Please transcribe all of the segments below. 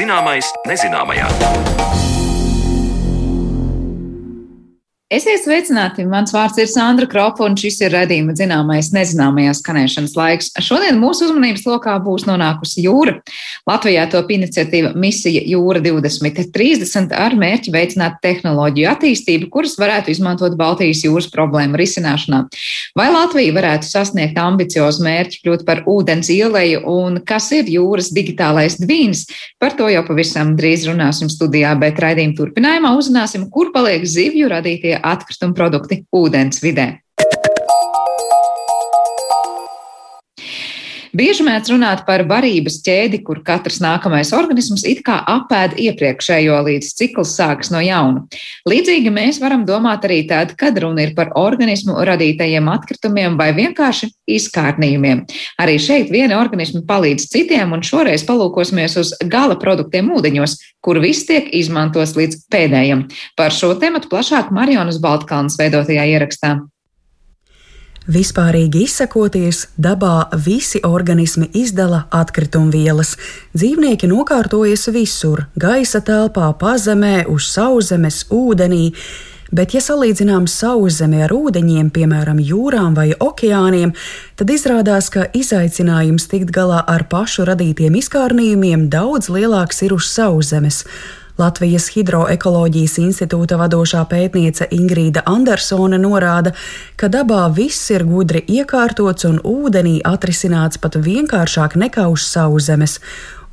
Zināmais nezināmajā. Esiet sveicināti! Mans vārds ir Sandra Kropa, un šis ir redzījuma zināmais nezināmajās skanēšanas laiks. Šodien mūsu uzmanības lokā būs nonākusi jūra. Latvijā top iniciatīva Misija Jūra 2030 ar mērķi veicināt tehnoloģiju attīstību, kuras varētu izmantot Baltijas jūras problēmu risināšanā. Vai Latvija varētu sasniegt ambiciozu mērķi kļūt par ūdens ieleju, un kas ir jūras digitālais dvīns? Par to jau pavisam drīz runāsim studijā, bet raidījuma turpinājumā uzzināsim, kur paliek zivju radītie atkrituma produkti ūdens vidē. Bieži mēdz runāt par barības ķēdi, kur katrs nākamais organisms it kā apēd iepriekšējo, līdz cikls sākas no jauna. Līdzīgi mēs varam domāt arī tad, kad runa ir par organismu radītajiem atkritumiem vai vienkārši izkārnījumiem. Arī šeit viena organisma palīdz citiem, un šoreiz palūkosimies uz gala produktiem ūdeņos, kur viss tiek izmantots līdz pēdējiem. Par šo tematu plašāk Marionas Baltkalnas veidotajā ierakstā. Vispārīgi izsakoties, dabā visi organismi izdala atkritumvielas. Dzīvnieki nokārtojas visur - gaisa telpā, pazemē, uz sauszemes, ūdenī. Bet, ja salīdzinām sauszemi ar ūdeņiem, piemēram, jūrām vai okeāniem, tad izrādās, ka izaicinājums tikt galā ar pašu radītiem izkārnījumiem daudz lielāks ir uz sauszemes. Latvijas Hidroekoloģijas institūta vadošā pētniece Ingrīda Andersone norāda, ka dabā viss ir gudri iekārtots un ūdenī atrisināts pat vienkāršāk nekā uz sauszemes.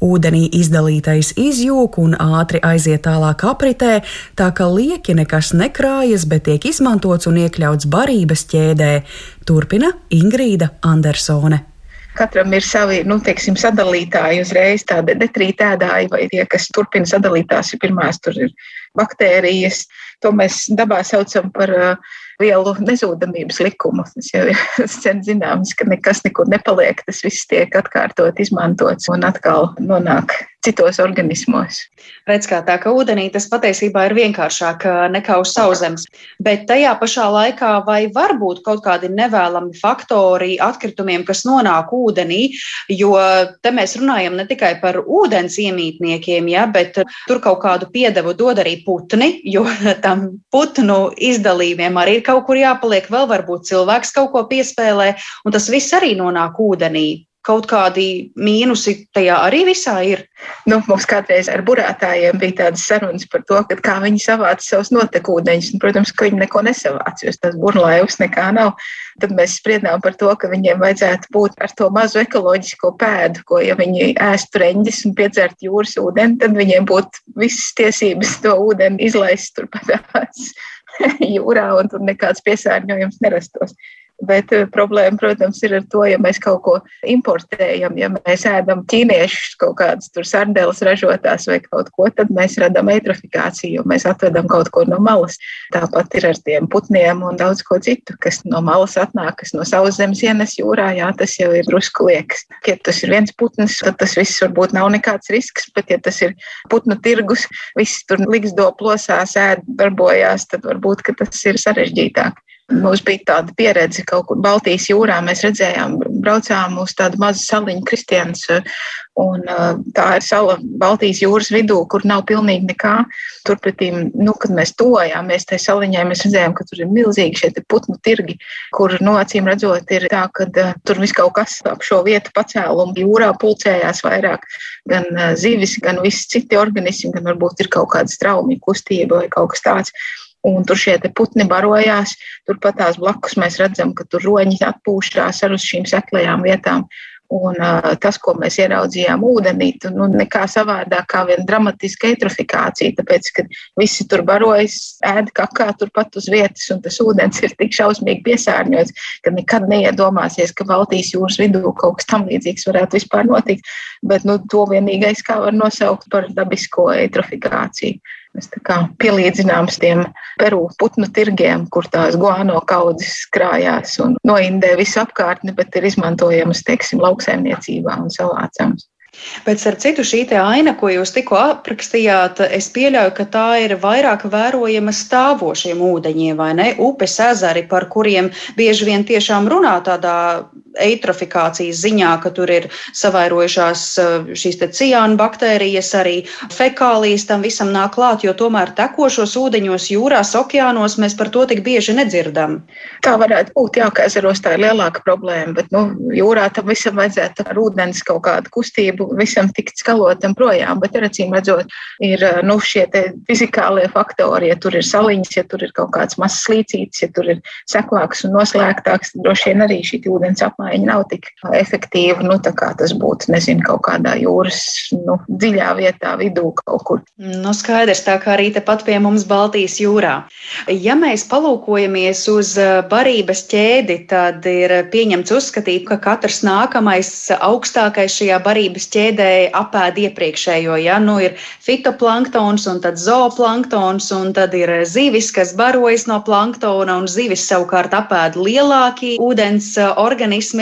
Ūdenī izdalītais izjūg un ātri aiziet tālāk apritē, tā ka lieki nekas nekrājas, bet tiek izmantots un iekļauts barības ķēdē, turpina Ingrīda Andersone katram ir savi, nu, teiksim, sadalītāji uzreiz tādi detrītēdāji vai tie, kas turpina sadalītās, ir pirmās tur ir baktērijas. To mēs dabā saucam par vielu nezūdamības likumu. Tas jau ir sen zināms, ka nekas nekur nepaliek, tas viss tiek atkārtot, izmantots un atkal nonāk citos organismos. Redz, kā tā, ka ūdenī tas patiesībā ir vienkāršāk nekā uz sauszemes. Bet tajā pašā laikā vai var būt kaut kādi nevēlami faktori atkritumiem, kas nonāk ūdenī, jo te mēs runājam ne tikai par ūdens iemītniekiem, ja, bet tur kaut kādu piedevu dod arī putni, jo tam putnu izdalījumiem arī ir kaut kur jāpaliek, vēl varbūt cilvēks kaut ko piespēlē, un tas viss arī nonāk ūdenī kaut kādi mīnusi tajā arī visā ir. Nu, mums kādreiz ar burātājiem bija tādas sarunas par to, kā viņi savāca savus notekūdeņus. Un, protams, ka viņi neko nesavāca, jo tas burlaivs nekā nav. Tad mēs spriedām par to, ka viņiem vajadzētu būt ar to mazu ekoloģisko pēdu, ko, ja viņi ēstu reņģis un piedzert jūras ūdeni, tad viņiem būtu visas tiesības to ūdeni izlaist turpatās jūrā un tur nekāds piesārņojums nerastos. Bet eh, problēma, protams, ir ar to, ja mēs kaut ko importējam, ja mēs ēdam ķīniešus kaut kādas tur sardeles ražotās vai kaut ko, tad mēs radām eitrofikāciju, mēs atvedam kaut ko no malas. Tāpat ir ar tiem putniem un daudz ko citu, kas no malas atnāk, kas no savas zemes ienes jūrā, jā, tas jau ir drusku liekas. Ja tas ir viens putns, tad tas viss varbūt nav nekāds risks, bet ja tas ir putnu tirgus, viss tur liks do plosās, ēd, darbojās, tad varbūt tas ir sarežģītāk. Mums bija tāda pieredze kaut kur Baltijas jūrā. Mēs redzējām, braucām uz tādu mazu saliņu Kristians. Un, tā ir sala Baltijas jūras vidū, kur nav pilnīgi nekā. Turpretī, nu, kad mēs tojāmies tajā saliņā, mēs redzējām, ka tur ir milzīgi šie putnu tirgi, kur, nu, acīm redzot, ir tā, ka uh, tur viss kaut kas ap šo vietu pacēlumu jūrā pulcējās vairāk. Gan uh, zivis, gan visi citi organismi, gan varbūt ir kaut kāda straumja kustība vai kaut kas tāds un tur šie putni barojās. Turpat tās blakus mēs redzam, ka tur roņi atpūšās ar uz šīm seklajām vietām. Un uh, tas, ko mēs ieraudzījām ūdenī, tu, nu, nekā savādāk kā viena dramatiska eitrofikācija, tāpēc, ka visi tur barojas, ēd kakā turpat uz vietas, un tas ūdens ir tik šausmīgi piesārņots, ka nekad neiedomāsies, ka Baltijas jūras vidū kaut kas tam līdzīgs varētu vispār notikt. Bet nu, to vienīgais, kā var nosaukt par dabisko eitrofikāciju. Mēs tā kā pielīdzinām tiem Peru putnu tirgiem, kur tās guano kaudzes krājās un noindē visu apkārtni, bet ir izmantojamas, teiksim, lauksaimniecībā un savācamas. Bet ar citu šī aina, ko jūs tikko aprakstījāt, es pieļauju, ka tā ir vairāk vērojama stāvošiem ūdeņiem, vai ne? Upes ezeri, par kuriem bieži vien tiešām runā tādā eitrofikācijas ziņā, ka tur ir savairojušās eh, šīs ciāna baktērijas, arī fekālijas tam visam nāk klāt, jo tomēr tekošos ūdeņos, jūrās, okeānos mēs par to tik bieži nedzirdam. Tā varētu būt, jā, ka ezeros tā ir lielāka problēma, bet nu, jūrā tam visam vajadzētu ar ūdens kaut kādu kustību, visam tikt skalotam projām, bet acīm redzot, ir nu, šie fizikālie faktori, ja tur ir saliņas, ja tur ir kaut kāds mazs slīcītis, ja tur ir seklāks un noslēgtāks, droši vien arī šī ūdens apmaiņa nav tik efektīva, nu, kā tas būtu, nezinu, kaut kādā jūras nu, dziļā vietā vidū kaut kur. Nu, skaidrs, tā kā arī tepat pie mums Baltijas jūrā. Ja mēs palūkojamies uz barības ķēdi, tad ir pieņemts uzskatīt, ka katrs nākamais augstākais šajā barības ķēdē apēd iepriekšējo. Ja? Nu, ir fitoplanktons un tad zooplanktons, un tad ir zivis, kas barojas no planktona, un zivis savukārt apēd lielāki ūdens organismi.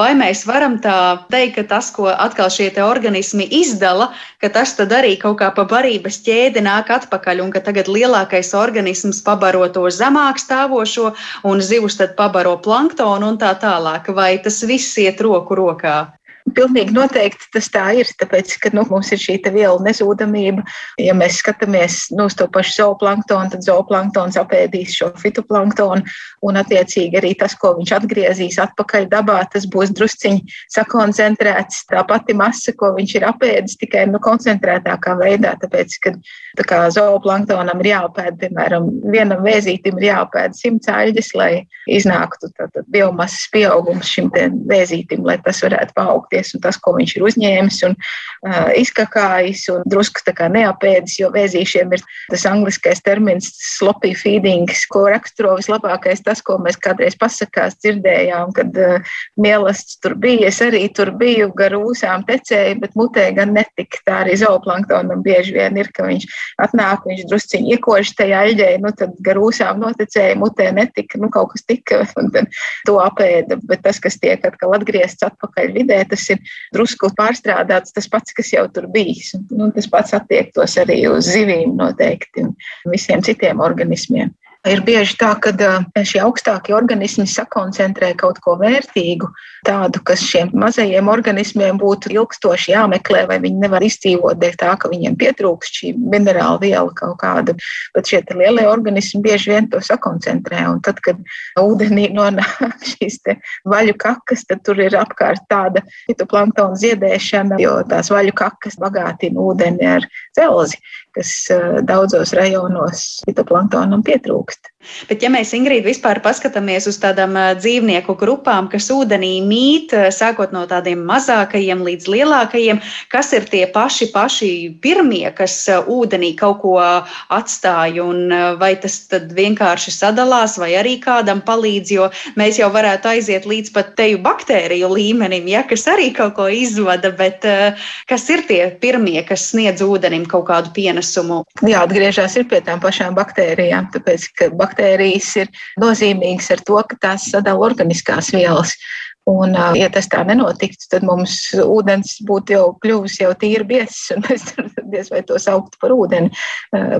Vai mēs varam tā teikt, ka tas, ko atkal šie organismi izdala, ka tas arī kaut kā pa barības ķēdi nāk atpakaļ, un ka tagad lielākais organisms pabaro to zemāk stāvošo, un zivs tad pabaro planktonu un tā tālāk. Vai tas viss iet roku rokā? Pilnīgi noteikti tas tā ir, tāpēc, ka nu, mums ir šī viela nezūdamība. Ja mēs skatāmies nu, uz to pašu zooplanktonu, tad zooplanktons apēdīs šo fitoplanktonu, un attiecīgi arī tas, ko viņš atgriezīs atpakaļ dabā, tas būs drusciņi sakoncentrēts. Tā pati masa, ko viņš ir apēdis, tikai nu, koncentrētākā veidā, tāpēc, ka tā kā zooplanktonam ir jāapēd, piemēram, vienam vēzītim ir jāapēd simts aļģes, lai iznāktu tātad biomasas pieaugums šim vēzītim, lai tas varētu paaugties un tas, ko viņš ir uzņēmis un uh, izkakājis un drusku neapēdis, jo vēzīšiem ir tas angliskais termins sloppy feeding, ko raksturo vislabākais tas, ko mēs kādreiz pasakās dzirdējām, kad uh, mielasts tur bija, es arī tur biju, gar ūsām tecēju, bet mutē gan netika. Tā arī zooplanktonam bieži vien ir, ka viņš atnāk, viņš drusciņi iekož tajā aļģē, nu tad gar ūsām notecēja, mutē netika, nu kaut kas tika, un tad to apēda, bet tas, kas tiek atkal atgriezts atpakaļ vidē, tas ir drusku pārstrādāts, tas pats, kas jau tur bijis. Un, un tas pats attiektos arī uz zivīm noteikti un visiem citiem organismiem. Ir bieži tā, ka šie augstākie organismi sakoncentrē kaut ko vērtīgu, tādu, kas šiem mazajiem organismiem būtu ilgstoši jāmeklē, vai viņi nevar izdzīvot dēļ tā, ka viņiem pietrūkst šī minerāla viela kaut kāda. Bet šie lielie organismi bieži vien to sakoncentrē. Un tad, kad ūdenī nonāk šīs vaļu kakas, tad tur ir apkārt tāda fitoplanktona ziedēšana, jo tās vaļu kakas bagātina ūdeni ar dzelzi kas daudzos rajonos fitoplanktonam pietrūkst. Bet, ja mēs, Ingrīda, vispār paskatāmies uz tādām dzīvnieku grupām, kas ūdenī mīt, sākot no tādiem mazākajiem līdz lielākajiem, kas ir tie paši, paši pirmie, kas ūdenī kaut ko atstāja, un vai tas tad vienkārši sadalās, vai arī kādam palīdz, jo mēs jau varētu aiziet līdz pat teju baktēriju līmenim, ja, kas arī kaut ko izvada, bet kas ir tie pirmie, kas sniedz ūdenim kaut kādu pienesumu? Jāatgriežas pie tām pašām baktērijām, tāpēc, ka baktērijas ir nozīmīgas ar to, ka tās sadala organiskās vielas. Un, ja tas tā nenotiktu, tad mums ūdens būtu jau kļuvis jau tīri biezs, un mēs diez vai to sauktu par ūdeni.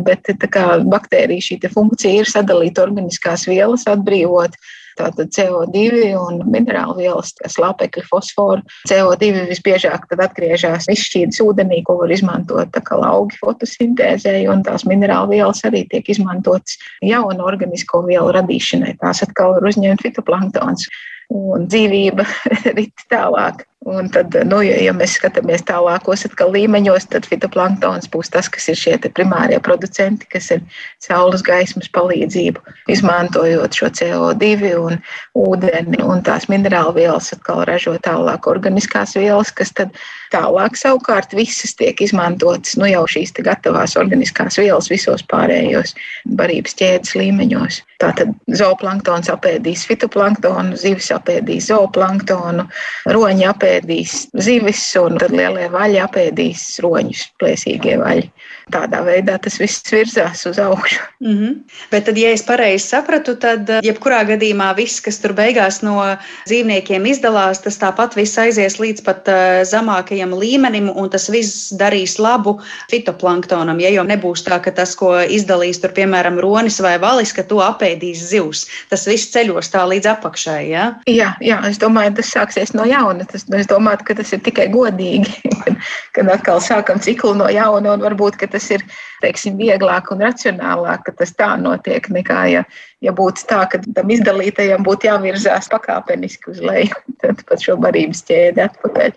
Bet kā baktērija šī funkcija ir sadalīt organiskās vielas, atbrīvot Tātad CO2 un minerālu vielas, slāpekļi, fosforu. CO2 visbiežāk atgriežas izšķīdas ūdenī, ko var izmantot augi fotosintēzē, un tās minerālu vielas arī tiek izmantotas jaunu organisko vielu radīšanai. Tās atkal var uzņemt fitoplanktons un dzīvība rit tālāk. Un tad, nu, ja, mēs skatāmies tālākos līmeņos, tad fitoplanktons būs tas, kas ir šie primārie producenti, kas ir saules gaismas palīdzību, izmantojot šo CO2 un ūdeni un tās minerālu vielas, atkal ražo tālāk organiskās vielas, kas tad tālāk savukārt visas tiek izmantotas, nu jau šīs gatavās organiskās vielas visos pārējos barības ķēdes līmeņos. Tātad zooplanktons apēdīs fitoplanktonu, zivis apēdīs zooplanktonu, roņi apēdīs zivis, un tad lielie vaļi apēdīs roņus, plēsīgie vaļi. Tādā veidā tas viss virzās uz augšu. Mm -hmm. Bet tad, ja es pareizi sapratu, tad eh, jebkurā gadījumā viss, kas tur beigās no dzīvniekiem izdalās, tas tāpat viss aizies līdz pat uh, zemākajam līmenim, un tas viss darīs labu fitoplanktonam. Ja jau nebūs tā, ka tas, ko izdalīs tur, piemēram, ronis vai valis, ka to apēdīs zivs. Tas viss ceļos tā līdz apakšai. Ja? Jā, jā, es domāju, tas sāksies no jauna. Tas, es domāju, ka tas ir tikai godīgi, kad atkal sākam ciklu no jauna, un varbūt tas ir teiksim, vieglāk un racionālāk, ka tas tā notiek, nekā ja, ja būtu tā, ka tam izdalītajam būtu jāvirzās pakāpeniski uz leju, tad pat šo barības ķēdi atpakaļ.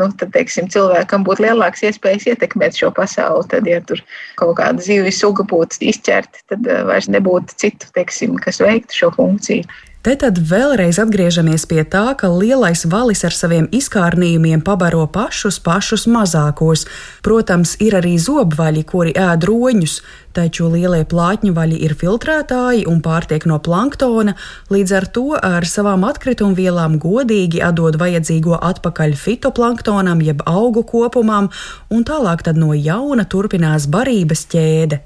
Nu, tad, teiksim, cilvēkam būtu lielāks iespējas ietekmēt šo pasauli. Tad, ja tur kaut kāda zivju suga būtu izķerta, tad eh, vairs nebūtu citu, teiksim, kas veiktu šo funkciju. Te tad vēlreiz atgriežamies pie tā, ka lielais valis ar saviem izkārnījumiem pabaro pašus pašus mazākos. Protams, ir arī zobvaļi, kuri ēd roņus, taču lielie plātņu vaļi ir filtrētāji un pārtiek no planktona, līdz ar to ar savām atkritumvielām godīgi atdod vajadzīgo atpakaļ fitoplanktonam jeb augu kopumam, un tālāk tad no jauna turpinās barības ķēde.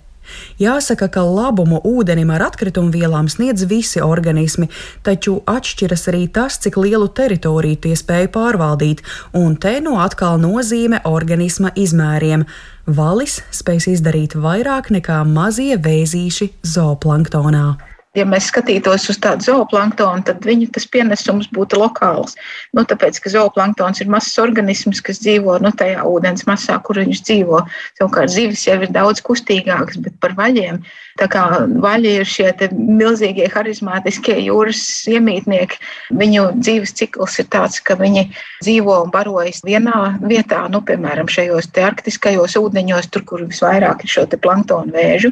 Jāsaka, ka labumu ūdenim ar atkritumvielām sniedz visi organismi, taču atšķiras arī tas, cik lielu teritoriju tie spēj pārvaldīt, un te nu atkal nozīme organisma izmēriem. Valis spēj izdarīt vairāk nekā mazie vēzīši zooplanktonā ja mēs skatītos uz tādu zooplanktonu, tad viņu tas pienesums būtu lokāls. Nu, tāpēc, ka zooplanktons ir mazs organisms, kas dzīvo nu, tajā ūdens masā, kur viņš dzīvo. Savukārt zivis jau ir daudz kustīgāks, bet par vaļiem. Tā kā vaļi ir šie milzīgie harizmātiskie jūras iemītnieki, viņu dzīves cikls ir tāds, ka viņi dzīvo un barojas vienā vietā, nu, piemēram, šajos arktiskajos ūdeņos, tur, kur visvairāk ir šo planktonu vēžu,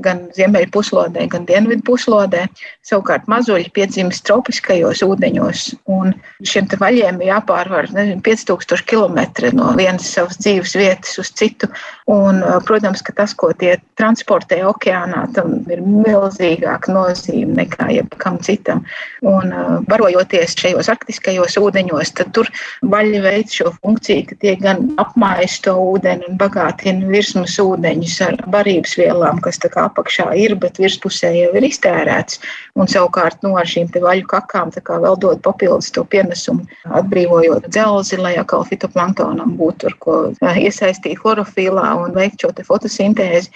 gan ziemeļu puslodē, gan dienvidu puslodē puslodē. Savukārt mazuļi piedzimst tropiskajos ūdeņos, un šiem vaļiem jāpārvar nezinu, 5000 km no vienas savas dzīves vietas uz citu. Un, protams, ka tas, ko tie transportē okeānā, tam ir milzīgāka nozīme nekā jebkam citam. Un, barojoties šajos arktiskajos ūdeņos, tad tur vaļi veic šo funkciju, ka tie gan apmājas to ūdeni un bagātina virsmas ūdeņus ar barības vielām, kas tā kā apakšā ir, bet virspusē jau ir iztērēta iztērēts. Un savukārt no nu, šīm vaļu kakām vēl dod papildus to pienesumu, atbrīvojot dzelzi, lai atkal fitoplanktonam būtu ar ko iesaistīt chlorofilā un veikt šo fotosintēzi.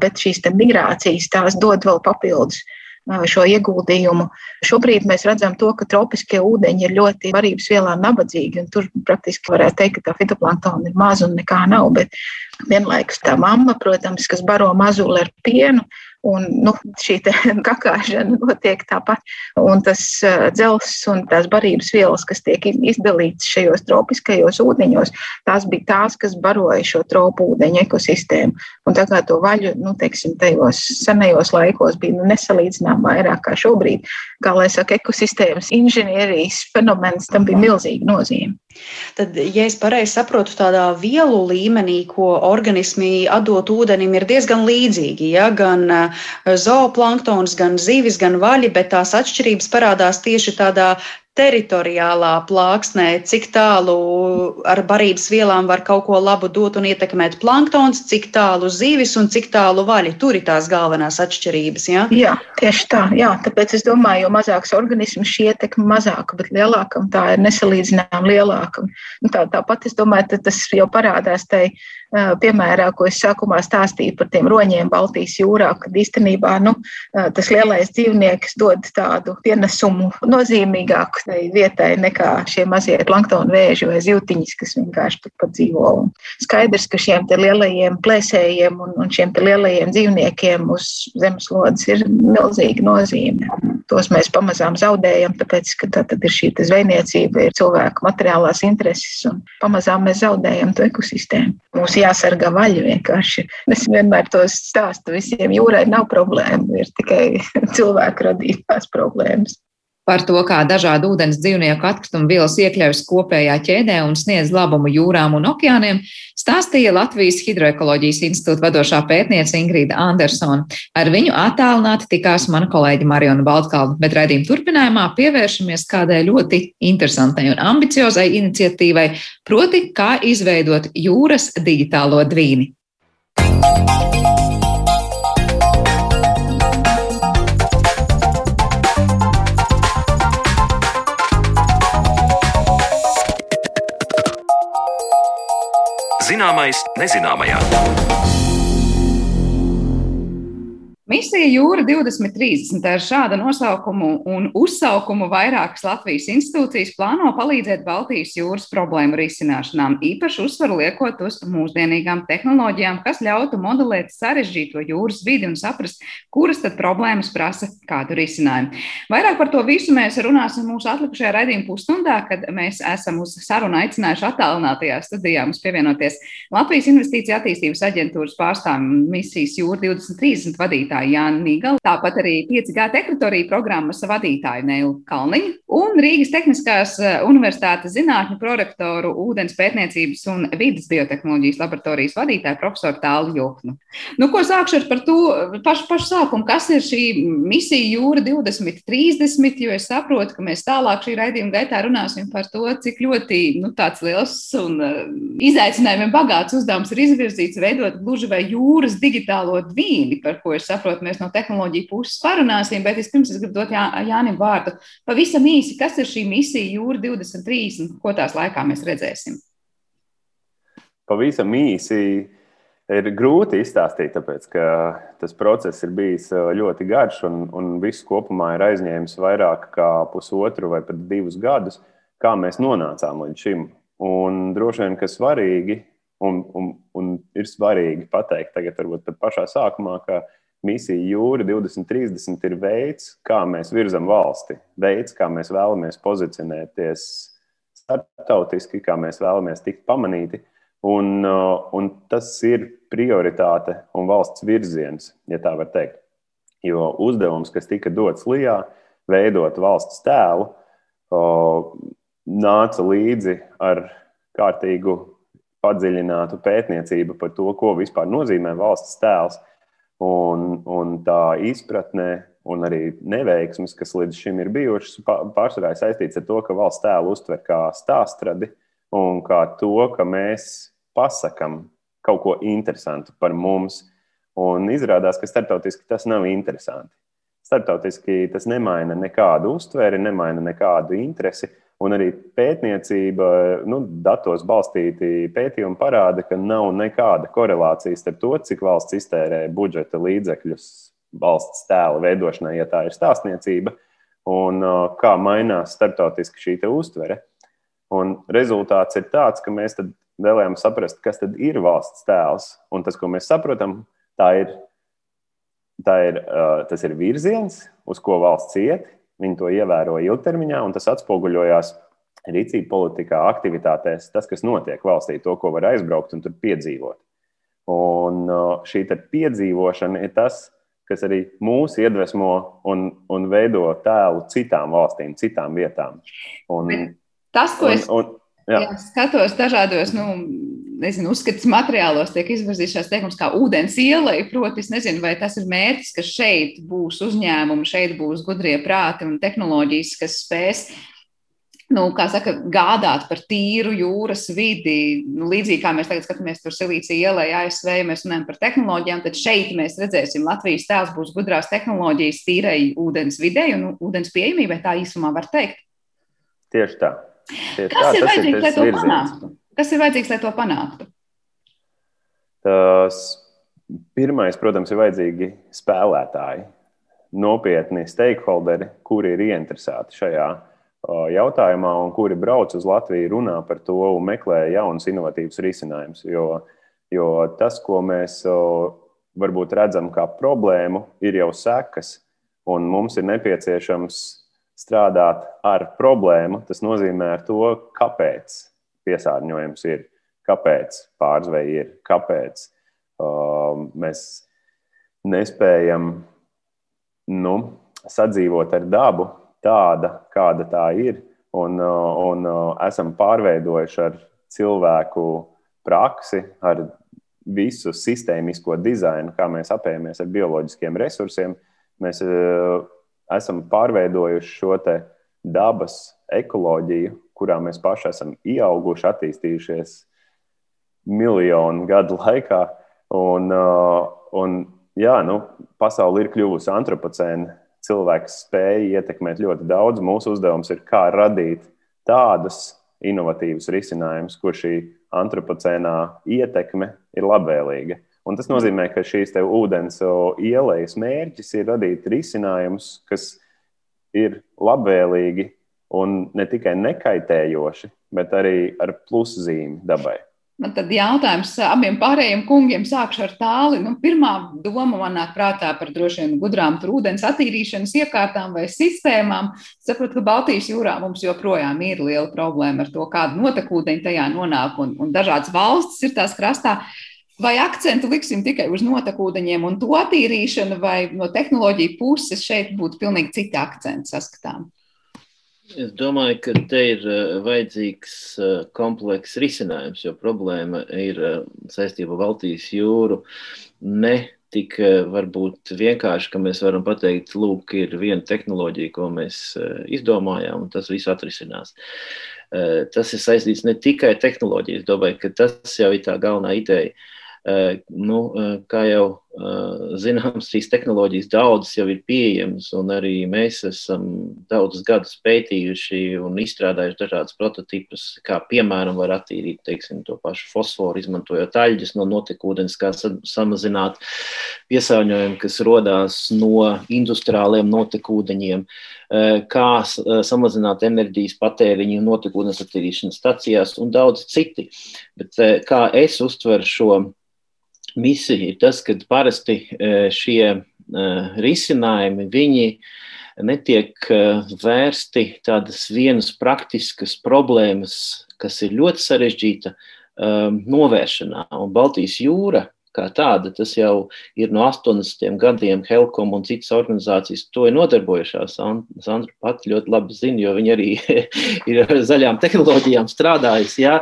Bet šīs migrācijas tās dod vēl papildus šo ieguldījumu. Šobrīd mēs redzam, to, ka tropiskie ūdeņi ir ļoti varības vielām nabadzīgi, un tur praktiski varētu teikt, ka tā fitoplanktona ir maza un nekā nav. Bet vienlaikus tā mamma, protams, kas baro mazuli ar pienu, Un, nu, šī kakāšana notiek tāpat. Un tas dzelzs un tās barības vielas, kas tiek izdalītas šajos tropiskajos ūdeņos, tās bija tās, kas baroja šo tropu ūdeņu ekosistēmu. Un tā kā to vaļu, nu, teiksim, tajos senajos laikos bija nu, nesalīdzinām vairāk kā šobrīd, kā lai saka, ekosistēmas inženierijas fenomens tam bija milzīga nozīme. Tad, ja es pareizi saprotu, tādā vielu līmenī, ko organismi atdot ūdenim, ir diezgan līdzīgi. Ja? Gan eh, zooplanktons, gan zivis, gan vaļi, bet tās atšķirības parādās tieši tādā teritoriālā plāksnē, cik tālu ar barības vielām var kaut ko labu dot un ietekmēt planktons, cik tālu zivis un cik tālu vaļi. Tur ir tās galvenās atšķirības. Ja? Jā, tieši tā. Jā. Tāpēc es domāju, jo mazāks organisms šī ietekme mazāka, bet lielākam tā ir nesalīdzināmā lielāka. Nu, tā, tāpat es domāju, tas jau parādās tajā piemērā, ko es sākumā stāstīju par tiem roņiem Baltijas jūrā, kad īstenībā nu, tas lielais dzīvnieks dod tādu pienesumu nozīmīgāku tai vietai nekā šie mazie planktona vēži vai zivtiņas, kas vienkārši turpat dzīvo. Un skaidrs, ka šiem lielajiem plēsējiem un, un šiem lielajiem dzīvniekiem uz zemeslodes ir milzīga nozīme. Tos mēs pamazām zaudējam, tāpēc, ka tā tad ir šī zvejniecība, ir cilvēku materiālās intereses, un pamazām mēs zaudējam to ekosistēmu. Mums jāsargā vaļa vienkārši. Es vienmēr to stāstu visiem. Jūrai nav problēma, ir tikai cilvēku radītās problēmas. Par to, kā dažādu ūdens dzīvnieku atkritumu vielas iekļaujas kopējā ķēdē un sniedz labumu jūrām un okeāniem, stāstīja Latvijas Hidroekoloģijas institūta vadošā pētniece Ingrīda Andersona. Ar viņu attālināti tikās mana kolēģa Mariona Baltkalna, bet raidījuma turpinājumā pievēršamies kādai ļoti interesantai un ambiciozai iniciatīvai, proti, kā izveidot jūras digitālo dvīni. Zināmais nezināmajā. Misija Jūra 2030 ar šādu nosaukumu un uzsaukumu vairākas Latvijas institūcijas plāno palīdzēt Baltijas jūras problēmu risināšanām, īpaši uzsvaru liekot uz mūsdienīgām tehnoloģijām, kas ļautu modelēt sarežģīto jūras vidi un saprast, kuras tad problēmas prasa kādu risinājumu. Vairāk par to visu mēs runāsim mūsu atlikušajā raidījuma pusstundā, kad mēs esam uz sarunu aicinājuši attālinātajā studijā mums pievienoties Latvijas Investīcija attīstības aģentūras pārstāvjiem misijas Jūra 2030 vadītāju vadītāju Jānu Nīgalu, tāpat arī 5G tehnoloģiju programmas vadītāju Neilu Kalniņu un Rīgas Tehniskās eh, Universitātes zinātņu prorektoru ūdens pētniecības un vidas biotehnoloģijas laboratorijas vadītāju profesoru Tālu Joknu. Nu, ko sākšu ar par to pašu, pašu sākumu, kas ir šī misija Jūra 2030, jo es saprotu, ka mēs tālāk šī raidījuma gaitā runāsim par to, cik ļoti nu, tāds liels un uh, izaicinājumiem bagāts uzdevums ir izvirzīts veidot gluži vai jūras digitālo dvīni, par ko es saprotu saprotu, mēs no tehnoloģiju puses parunāsim, bet vispirms es gribu dot Jā, Jānim vārdu. Pavisam īsi, kas ir šī misija Jūra 23 un ko tās laikā mēs redzēsim? Pavisam īsi ir grūti izstāstīt, tāpēc ka tas process ir bijis ļoti garš un, un viss kopumā ir aizņēmis vairāk kā pusotru vai pat divus gadus, kā mēs nonācām līdz šim. Un droši vien, ka svarīgi, un, un, un ir svarīgi pateikt tagad, varbūt pat pašā sākumā, ka Misija Jūra 2030 ir veids, kā mēs virzam valsti, veids, kā mēs vēlamies pozicionēties starptautiski, kā mēs vēlamies tikt pamanīti. Un, uh, un tas ir prioritāte un valsts virziens, ja tā var teikt. Jo uzdevums, kas tika dots Lijā, veidot valsts tēlu, uh, nāca līdzi ar kārtīgu padziļinātu pētniecību par to, ko vispār nozīmē valsts tēls Un, un tā izpratne un arī neveiksmes, kas līdz šim ir bijušas, pārsvarā saistīts ar to, ka valsts tēlu uztver kā stāstradi un kā to, ka mēs pasakām kaut ko interesantu par mums. Un izrādās, ka starptautiski tas nav interesanti. Starptautiski tas nemaina nekādu uztveri, nemaina nekādu interesi. Un arī pētniecība, nu, datos balstīti pētījumi parāda, ka nav nekāda korelācija starp to, cik valsts iztērē budžeta līdzekļus valsts tēla veidošanai, ja tā ir stāstniecība, un uh, kā mainās starptautiski šī uztvere. Un rezultāts ir tāds, ka mēs vēlējām saprast, kas tad ir valsts tēls. Un tas, ko mēs saprotam, tā ir, tā ir, uh, tas ir virziens, uz ko valsts iet, Viņi to ievēro ilgtermiņā, un tas atspoguļojās rīcība politikā, aktivitātēs, tas, kas notiek valstī, to, ko var aizbraukt un tur piedzīvot. Un šī piedzīvošana ir tas, kas arī mūs iedvesmo un, un veido tēlu citām valstīm, citām vietām. Un, tas, ko es un, un, jā. Jā, skatos dažādos nu, nezinu, uzskatas materiālos tiek izvirzīts šāds teikums kā ūdens ielai. Proti, es nezinu, vai tas ir mērķis, ka šeit būs uzņēmumi, šeit būs gudrie prāti un tehnoloģijas, kas spēs. Nu, saka, gādāt par tīru jūras vidi. Nu, līdzīgi kā mēs tagad skatāmies tur Silīcija ielai, ASV, mēs runājam par tehnoloģijām, tad šeit mēs redzēsim, Latvijas tēls būs gudrās tehnoloģijas tīrai ūdens videi un ūdens pieejamībai. Tā īsumā var teikt. Tieši tā. Tieši Kas tā, ir vajadzīgs, lai to virziens. panāktu? Kas ir vajadzīgs, lai to panāktu? Tas pirmais, protams, ir vajadzīgi spēlētāji, nopietni stakeholderi, kuri ir ieinteresēti šajā jautājumā un kuri brauc uz Latviju, runā par to un meklē jaunus, inovatīvus risinājumus. Jo, jo tas, ko mēs varbūt redzam kā problēmu, ir jau sekas, un mums ir nepieciešams strādāt ar problēmu. Tas nozīmē to, kāpēc piesārņojums ir, kāpēc pārzveja ir, kāpēc uh, mēs nespējam nu, sadzīvot ar dabu tāda, kāda tā ir, un, uh, un uh, esam pārveidojuši ar cilvēku praksi, ar visu sistēmisko dizainu, kā mēs apējamies ar bioloģiskiem resursiem. Mēs uh, esam pārveidojuši šo dabas ekoloģiju, kurā mēs paši esam ieauguši, attīstījušies miljonu gadu laikā. Un, uh, un, jā, nu, pasaule ir kļuvusi antropocēna. Cilvēks spēja ietekmēt ļoti daudz. Mūsu uzdevums ir kā radīt tādus inovatīvus risinājumus, kur šī antropocēnā ietekme ir labvēlīga. Un tas nozīmē, ka šīs ūdens ielas mērķis ir radīt risinājumus, kas ir labvēlīgi un ne tikai nekaitējoši, bet arī ar pluszīmi dabai. Man tad jautājums abiem pārējiem kungiem sākšu ar tāli. Nu, pirmā doma man nāk prātā par droši vien gudrām ūdens attīrīšanas iekārtām vai sistēmām. Saprotu, ka Baltijas jūrā mums joprojām ir liela problēma ar to, kāda notekūdeņa tajā nonāk, un, un dažādas valstis ir tās krastā. Vai akcentu liksim tikai uz notekūdeņiem un to attīrīšanu, vai no tehnoloģiju puses šeit būtu pilnīgi citi akcenti saskatām? Es domāju, ka te ir uh, vajadzīgs uh, komplekss risinājums, jo problēma ir uh, saistība Baltijas jūru. Ne tik varbūt vienkārši, ka mēs varam pateikt, lūk, ir viena tehnoloģija, ko mēs izdomājām, un tas viss atrisinās. Tas ir saistīts ne tikai ar tehnoloģiju. Es domāju, ka tas jau ir tā galvenā ideja Nu, kā jau zināms, šīs tehnoloģijas daudzas jau ir pieejamas, un arī mēs esam daudzus gadus pētījuši un izstrādājuši dažādas prototipus, kā piemēram var attīrīt teiksim, to pašu fosforu, izmantojot aļģes no notekūdens, kā samazināt piesārņojumu, kas rodās no industriāliem notekūdeņiem, kā samazināt enerģijas patēriņu notekūdens attīrīšanas stacijās un daudz citi. Bet kā es uztveru šo misija ir tas, ka parasti e, šie e, risinājumi viņi netiek e, vērsti tādas vienas praktiskas problēmas, kas ir ļoti sarežģīta novēršanā. Un Baltijas jūra kā tāda, tas jau ir no 80 gadiem Helkom un citas organizācijas to ir nodarbojušās. Sandra pat ļoti labi zina, jo viņa arī ir ar zaļām tehnoloģijām strādājusi. Jā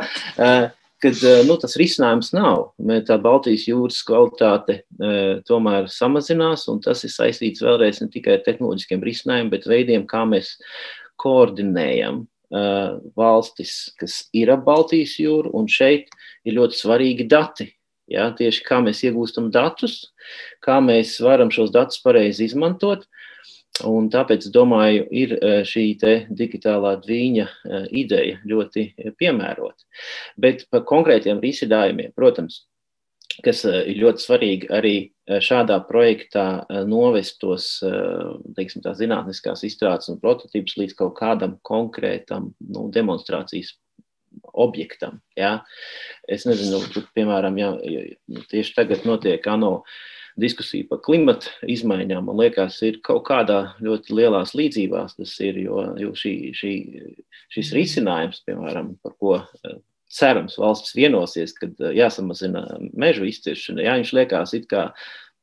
kad eh, nu, tas risinājums nav. Tā Baltijas jūras kvalitāte eh, tomēr samazinās, un tas ir saistīts vēlreiz ne tikai ar tehnoloģiskiem risinājumiem, bet veidiem, kā mēs koordinējam eh, valstis, kas ir ap Baltijas jūru, un šeit ir ļoti svarīgi dati. Ja, tieši kā mēs iegūstam datus, kā mēs varam šos datus pareizi izmantot, Un tāpēc, domāju, ir e, šī digitālā dviņa e, ideja ļoti piemērota. Bet par konkrētiem risinājumiem, protams, kas e, ir ļoti svarīgi arī šādā projektā novest tos teiksim, zinātniskās izstrādes un prototypus līdz kaut kādam konkrētam nu, demonstrācijas objektam. Ja? Es nezinu, tur, piemēram, ja, tieši tagad notiek ANO. Uh, diskusija par klimatu izmaiņām, man liekas, ir kaut kādā ļoti lielās līdzībās. Tas ir, jo, jo šī, šī, šis risinājums, piemēram, par ko eh, cerams valsts vienosies, kad eh, jāsamazina mežu izciršana, jā, viņš liekas it kā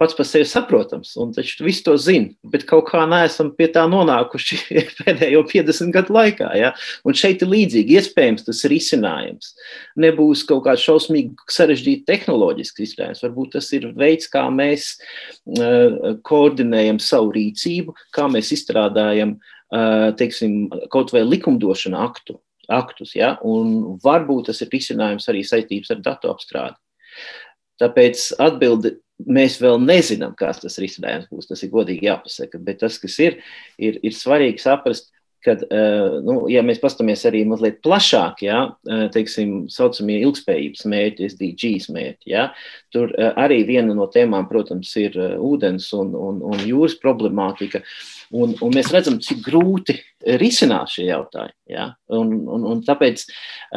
pats par sevi saprotams, un taču visi to zina, bet kaut kā neesam pie tā nonākuši pēdējo 50 gadu laikā. Ja? Un šeit ir līdzīgi, iespējams, tas risinājums nebūs kaut kāds šausmīgi sarežģīts tehnoloģisks risinājums. Varbūt tas ir veids, kā mēs uh, koordinējam savu rīcību, kā mēs izstrādājam, uh, teiksim, kaut vai likumdošanu aktu. Aktus, ja? Un varbūt tas ir risinājums arī saistības ar datu apstrādi. Tāpēc atbildi mēs vēl nezinām, kāds tas risinājums būs. Tas ir godīgi jāpasaka. Bet tas, kas ir, ir, ir svarīgi saprast, kad, eh, nu, ja mēs paskatāmies arī mazliet plašāk, ja, eh, teiksim, saucamie ilgspējības mērķi, SDGs mērķi, ja, tur eh, arī viena no tēmām, protams, ir ūdens un, un, un jūras problemātika. Un, un mēs redzam, cik grūti risināt šie jautājumi. Ja? Un, un, un tāpēc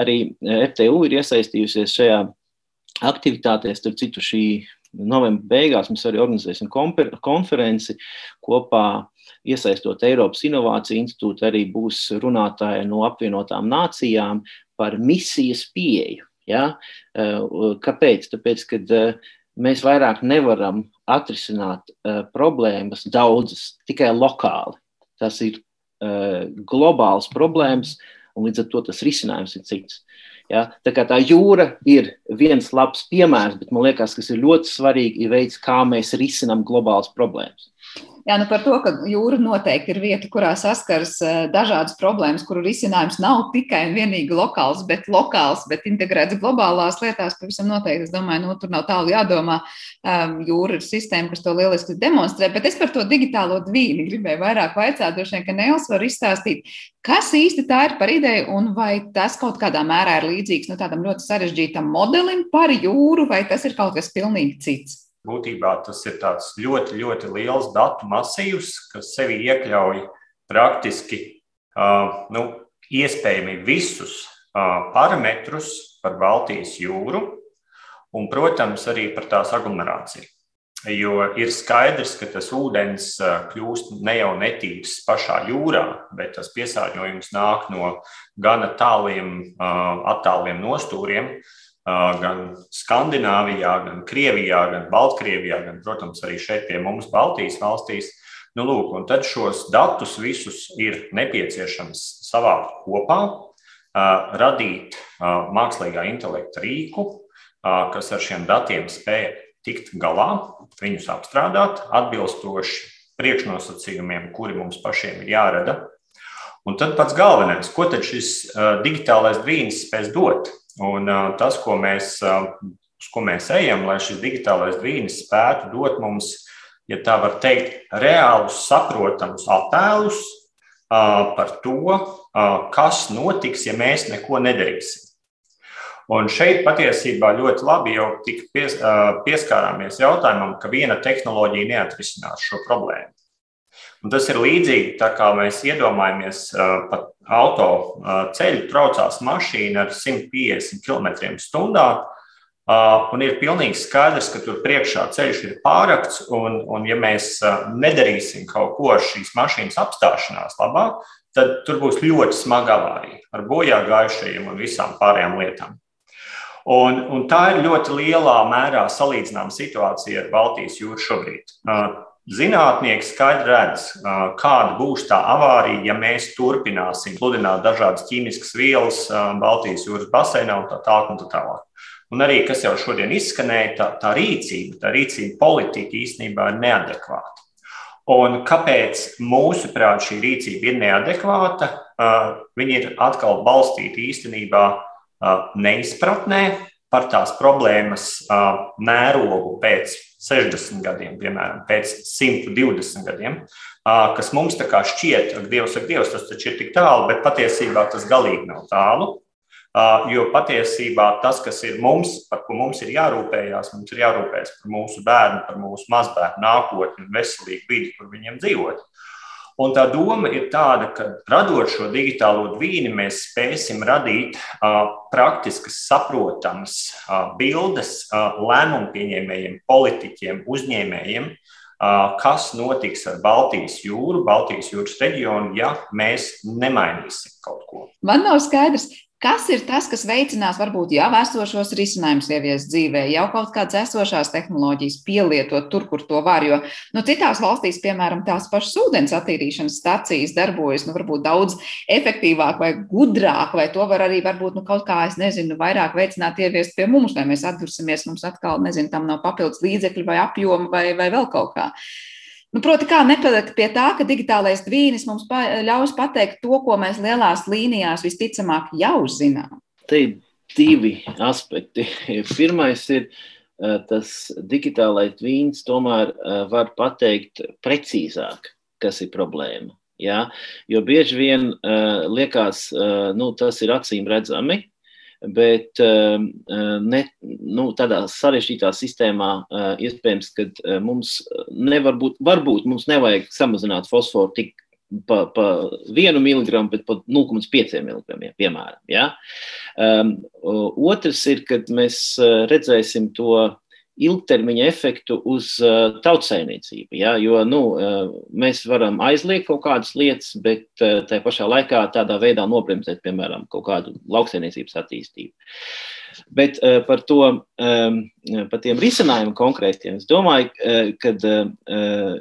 arī FTU ir iesaistījusies šajā aktivitātē, starp citu, šī novembra beigās mēs arī organizēsim konferenci kopā. Iesaistot Eiropas Innovāciju institūtu, arī būs runātāji no apvienotām nācijām par misijas pieeju. Ja? Eh, kāpēc? Tāpēc, ka eh, mēs vairāk nevaram atrisināt eh, problēmas daudzas tikai lokāli. Tas ir globāls problēmas, un līdz ar to tas risinājums ir cits. Ja? Tā, tā jūra ir viens labs piemērs, bet man liekas, kas ir ļoti svarīgi, ir veids, kā mēs risinām globālas problēmas. Jā, nu par to, ka jūra noteikti ir vieta, kurā saskars eh, dažādas problēmas, kuru risinājums nav tikai un vienīgi lokāls, bet lokāls, bet integrēts globālās lietās. Pavisam noteikti, es domāju, nu, tur nav tālu jādomā. Um, jūra ir sistēma, kas to lieliski demonstrē, bet es par to digitālo dvīni gribēju vairāk vaicāt, droši vien, ka Nēls var izstāstīt, kas īsti tā ir par ideju un vai tas kaut kādā mērā ir līdzīgs nu, tādam ļoti sarežģītam modelim par jūru, vai tas ir kaut kas pilnīgi cits. Būtībā tas ir ļoti, ļoti liels datu masīvs, kas sevi iekļauj praktiski uh, nu, iespējami visus uh, parametrus par Baltijas jūru un, protams, arī par tās aglomerāciju. Jo ir skaidrs, ka tas ūdens kļūst ne jau netīrs pašā jūrā, bet tas piesārņojums nāk no gana tāliem, attāliem nostūriem, gan Skandināvijā, gan Krievijā, gan Baltkrievijā, gan, protams, arī šeit pie mums, Baltijas valstīs. Nu, lūk, un tad šos datus visus ir nepieciešams savākt kopā, radīt mākslīgā intelekta rīku, kas ar šiem datiem spēj tikt galā, viņus apstrādāt atbilstoši priekšnosacījumiem, kuri mums pašiem ir jārada. Un tad pats galvenais, ko tad šis digitālais brīnums spēs dot? Un tas, ko mēs, uz ko mēs ejam, lai šis digitālais brīnums spētu dot mums, ja tā var teikt, reālus, saprotamus attēlus par to, kas notiks, ja mēs neko nedarīsim. Un šeit patiesībā ļoti labi jau pies, pieskārāmies jautājumam, ka viena tehnoloģija neatrisinās šo problēmu. Un tas ir līdzīgi, tā kā mēs iedomājamies, pa auto ceļu traucās mašīna ar 150 km/h. Un ir pilnīgi skaidrs, ka tur priekšā ceļš ir pārakts, un, un ja mēs nedarīsim kaut ko ar šīs mašīnas apstāšanās labā, tad tur būs ļoti smaga avārija ar bojā gājušajiem un visām pārējām lietām. Un, un tā ir ļoti lielā mērā salīdzināma situācija ar Baltijas jūru šobrīd. Zinātnieki skaidri redz, kāda būs tā avārija, ja mēs turpināsim pludināt dažādas ķīmiskas vielas Baltijas jūras baseinā un tā tālāk. Un tā tālāk. Un arī, kas jau šodien izskanēja, tā, tā rīcība, tā rīcība politika īstenībā ir neadekvāta. Un kāpēc mūsuprāt šī rīcība ir neadekvāta? Viņa ir atkal balstīta īstenībā neizpratnē par tās problēmas mērogu pēc 60 gadiem, piemēram, pēc 120 gadiem, kas mums tā kā šķiet, ka Dievs ir Dievs, tas taču ir tik tālu, bet patiesībā tas galīgi nav tālu. Jo patiesībā tas, kas ir mums, par ko mums ir jārūpējās, mums ir jārūpējas par mūsu bērnu, par mūsu mazbērnu nākotni un veselīgu vidi, kur viņiem dzīvot. Un tā doma ir tāda, ka radot šo digitālo dvīni, mēs spēsim radīt uh, praktiskas, saprotamas uh, bildes uh, lēmumu pieņēmējiem, politiķiem, uzņēmējiem, uh, kas notiks ar Baltijas jūru, Baltijas jūras reģionu, ja mēs nemainīsim kaut ko. Man nav skaidrs, Kas ir tas, kas veicinās varbūt jau esošos risinājumus ieviest dzīvē, jau kaut kādas esošās tehnoloģijas pielietot tur, kur to var? Jo nu, citās valstīs, piemēram, tās pašas ūdens attīrīšanas stacijas darbojas nu, varbūt daudz efektīvāk vai gudrāk, vai to var arī varbūt nu, kaut kā, es nezinu, vairāk veicināt ieviest pie mums, vai mēs atdursimies, mums atkal, nezinu, tam nav papildus līdzekļu vai apjoma vai, vai vēl kaut kā. Nu, proti, kā nepalikt pie tā, ka digitālais dvīnis mums pa, ļaus pateikt to, ko mēs lielās līnijās visticamāk jau zinām? Te ir divi aspekti. Pirmais ir eh, tas digitālais dvīns, tomēr eh, var pateikt precīzāk, kas ir problēma. Ja? Jo bieži vien uh, liekas, uh, nu, tas ir acīm redzami, bet ehm, ehm, ne, nu, tādā sarežģītā sistēmā eh, iespējams, ka eh, mums nevar būt, varbūt mums nevajag samazināt fosforu tik pa, pa 1 mg, bet pa 0,5 mg. Piemēram, ja? um, otrs ir, kad mēs redzēsim to ilgtermiņa efektu uz uh, tautsēmniecību. Ja? Jo nu, uh, mēs varam aizliegt kaut kādas lietas, bet uh, tajā pašā laikā tādā veidā nobremzēt, piemēram, kaut kādu lauksaimniecības attīstību. Bet par to, um, par tiem risinājumiem konkrētiem, es domāju, ka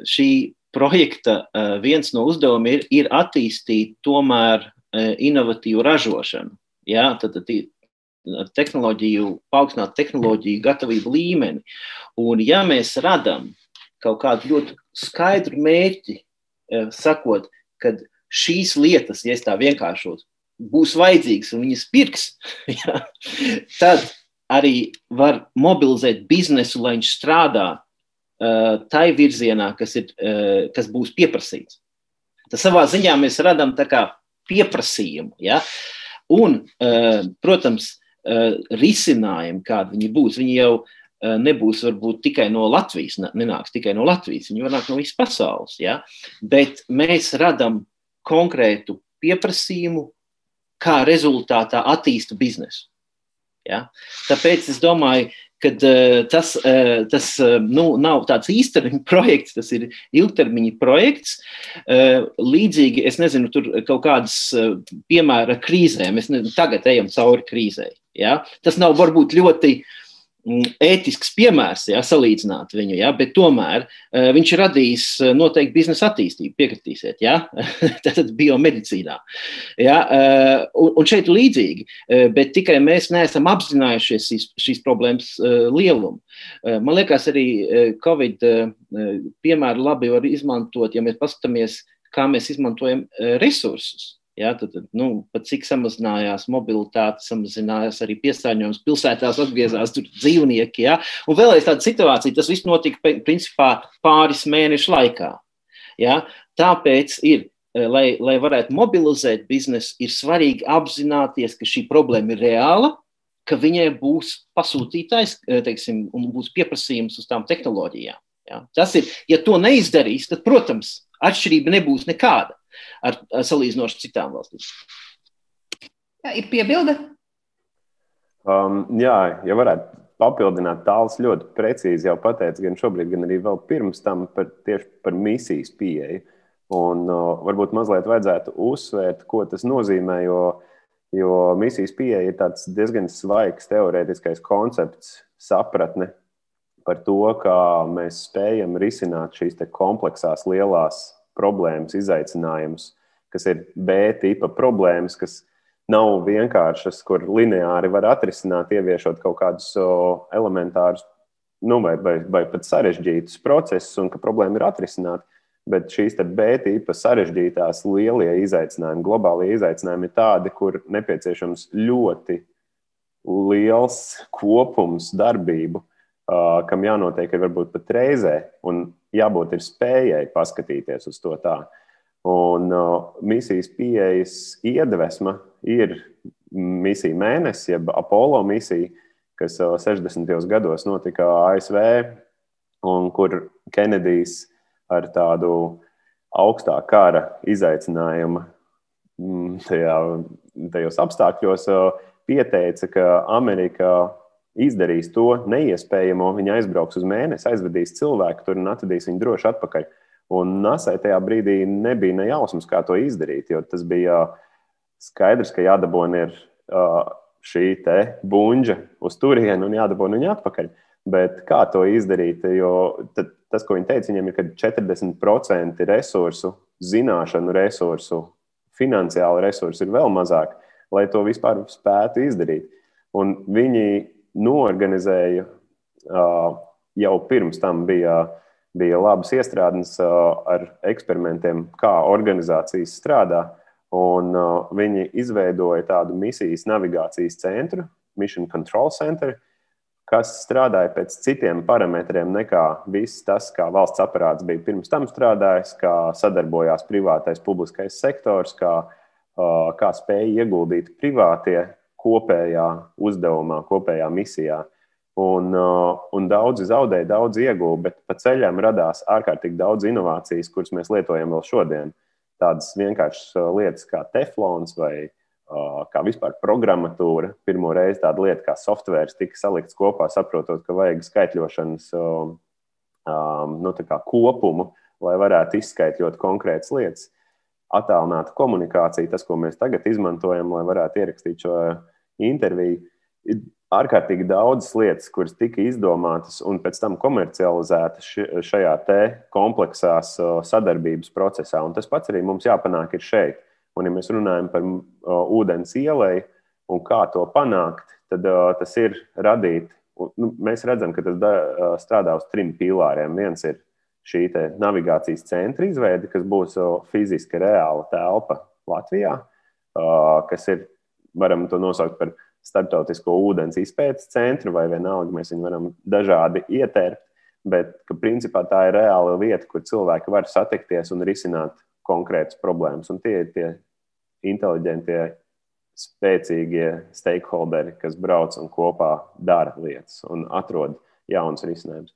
šī projekta viens no uzdevumiem ir, ir attīstīt tomēr inovatīvu ražošanu. Ja? Tad, tad tehnoloģiju, paaugstināt tehnoloģiju gatavību līmeni. Un, ja mēs radām kaut kādu ļoti skaidru mērķi, sakot, ka šīs lietas, ja es tā vienkāršot, būs vajadzīgas un viņas pirks, ja, tad arī var mobilizēt biznesu, lai viņš strādā uh, tai virzienā, kas, ir, uh, kas būs pieprasīts. Tas savā ziņā mēs radām pieprasījumu. Ja? Un, uh, protams, risinājumi, kādi viņi būs, viņi jau uh, nebūs varbūt tikai no Latvijas, nenāks tikai no Latvijas, viņi var nākt no visas pasaules. Ja? Bet mēs radām konkrētu pieprasījumu, kā rezultātā attīsta biznesu. Ja? Tāpēc es domāju, ka uh, tas, uh, tas uh, nu, nav tāds īstermiņa projekts, tas ir ilgtermiņa projekts. Līdzīgi, es nezinu, tur kaut kādas piemēra krīzēm, mēs tagad ejam cauri krīzē. Ja? Tas nav varbūt ļoti uh, ētisks piemērs, ja salīdzināt viņu, ja, bet tomēr uh, viņš ir radījis eh, noteikti biznesa attīstību, piekritīsiet, ja, tātad biomedicīnā. Ja, uh, un, un šeit līdzīgi, uh, bet tikai mēs neesam apzinājušies šīs, šīs problēmas uh, lielumu. Uh, man liekas, arī uh, Covid uh, piemēru labi var izmantot, ja mēs paskatāmies, kā mēs izmantojam uh, resursus. Ja, tad, nu, pat cik samazinājās mobilitāte, samazinājās arī piesārņojums, pilsētās atgriezās dzīvnieki. Ja? Un vēlreiz tāda situācija, tas viss notika principā pāris mēnešu laikā. Ja? Tāpēc ir, eh, lai, lai varētu mobilizēt biznesu, ir svarīgi apzināties, ka šī problēma ir reāla, ka viņai būs pasūtītājs eh, teiksim, un būs pieprasījums uz tām tehnoloģijām. Ja? Tas ir, ja to neizdarīs, tad, protams, atšķirība nebūs nekāda ar, ar salīdzinoši citām valstīm. Jā, ir piebilde? Um, jā, ja varētu papildināt, tāls ļoti precīzi jau pateica, gan šobrīd, gan arī vēl pirms tam par, tieši par misijas pieeju. Un uh, varbūt mazliet vajadzētu uzsvērt, ko tas nozīmē, jo, jo misijas pieeja ir tāds diezgan svaigs teorētiskais koncepts, sapratne par to, kā mēs spējam risināt šīs kompleksās, lielās problēmas, izaicinājumus, kas ir B tipa problēmas, kas nav vienkāršas, kur lineāri var atrisināt, ieviešot kaut kādus elementārus nu, vai, vai, vai pat sarežģītus procesus, un ka problēma ir atrisināta. Bet šīs B tipa sarežģītās lielie izaicinājumi, globālie izaicinājumi ir tādi, kur nepieciešams ļoti liels kopums darbību, kam jānotiek ir varbūt pat reizē, un jābūt ir spējai paskatīties uz to tā. Un uh, misijas pieejas iedvesma ir misija mēnesis, jeb Apollo misija, kas uh, 60. gados notika ASV, un kur Kenedijs ar tādu augstā kara izaicinājumu mm, tajā, tajos apstākļos uh, pieteica, ka Amerika izdarīs to neiespējamo. Viņi aizbrauks uz mēnesi, aizvedīs cilvēku tur un atvedīs viņu droši atpakaļ. Un NASA tajā brīdī nebija ne jausmas, kā to izdarīt, jo tas bija skaidrs, ka jādabūna ir šī buļbuļsa uz turieni un jādabūna viņa atpakaļ. Bet kā to izdarīt? Jo tas, ko viņi teica, viņiem ir, ka 40% resursu, zināšanu resursu, finansiālu resursu ir vēl mazāk, lai to vispār spētu izdarīt. Un viņi norganizēja jau pirms tam bija, bija labas iestrādes ar eksperimentiem, kā organizācijas strādā. Un viņi izveidoja tādu misijas navigācijas centru, Mission Control Center, kas strādāja pēc citiem parametriem nekā viss tas, kā valsts aparāts bija pirms tam strādājis, kā sadarbojās privātais, publiskais sektors, kā, kā spēja ieguldīt privātie kopējā uzdevumā, kopējā misijā. Un, uh, un daudzi zaudēja, daudz ieguva, bet pa ceļam radās ārkārtīgi daudz inovācijas, kuras mēs lietojam vēl šodien. Tādas vienkāršas uh, lietas kā teflons vai uh, kā vispār programmatūra. Pirmo reizi tāda lieta kā softvērs tika salikts kopā, saprotot, ka vajag skaitļošanas um, nu, kopumu, lai varētu izskaidrot konkrētas lietas attālināta komunikācija, tas, ko mēs tagad izmantojam, lai varētu ierakstīt šo interviju, ir ārkārtīgi daudzas lietas, kuras tika izdomātas un pēc tam komercializētas šajā te kompleksās sadarbības procesā. Un tas pats arī mums jāpanāk ir šeit. Un, ja mēs runājam par ūdens ielai un kā to panākt, tad tas ir radīt. Nu, mēs redzam, ka tas strādā uz trim pīlāriem. Viens ir šī navigācijas centra izveide, kas būs fiziska, reāla telpa Latvijā, kas ir, varam to nosaukt par starptautisko ūdens izpētes centru, vai vienalga mēs viņu varam dažādi ietērpt, bet ka, principā tā ir reāla vieta, kur cilvēki var satikties un risināt konkrētas problēmas. Un tie ir tie inteliģentie, spēcīgie stakeholderi, kas brauc un kopā dara lietas un atrod jaunas risinājumus.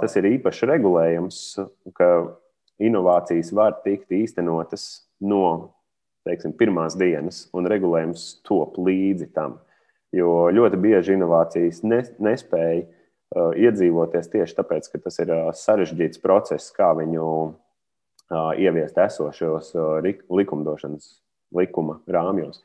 Tas ir īpašs regulējums, ka inovācijas var tikt īstenotas no teiksim, pirmās dienas, un regulējums top līdzi tam. Jo ļoti bieži inovācijas nespēja iedzīvoties tieši tāpēc, ka tas ir sarežģīts process, kā viņu ieviest esošos likumdošanas likuma rāmjos.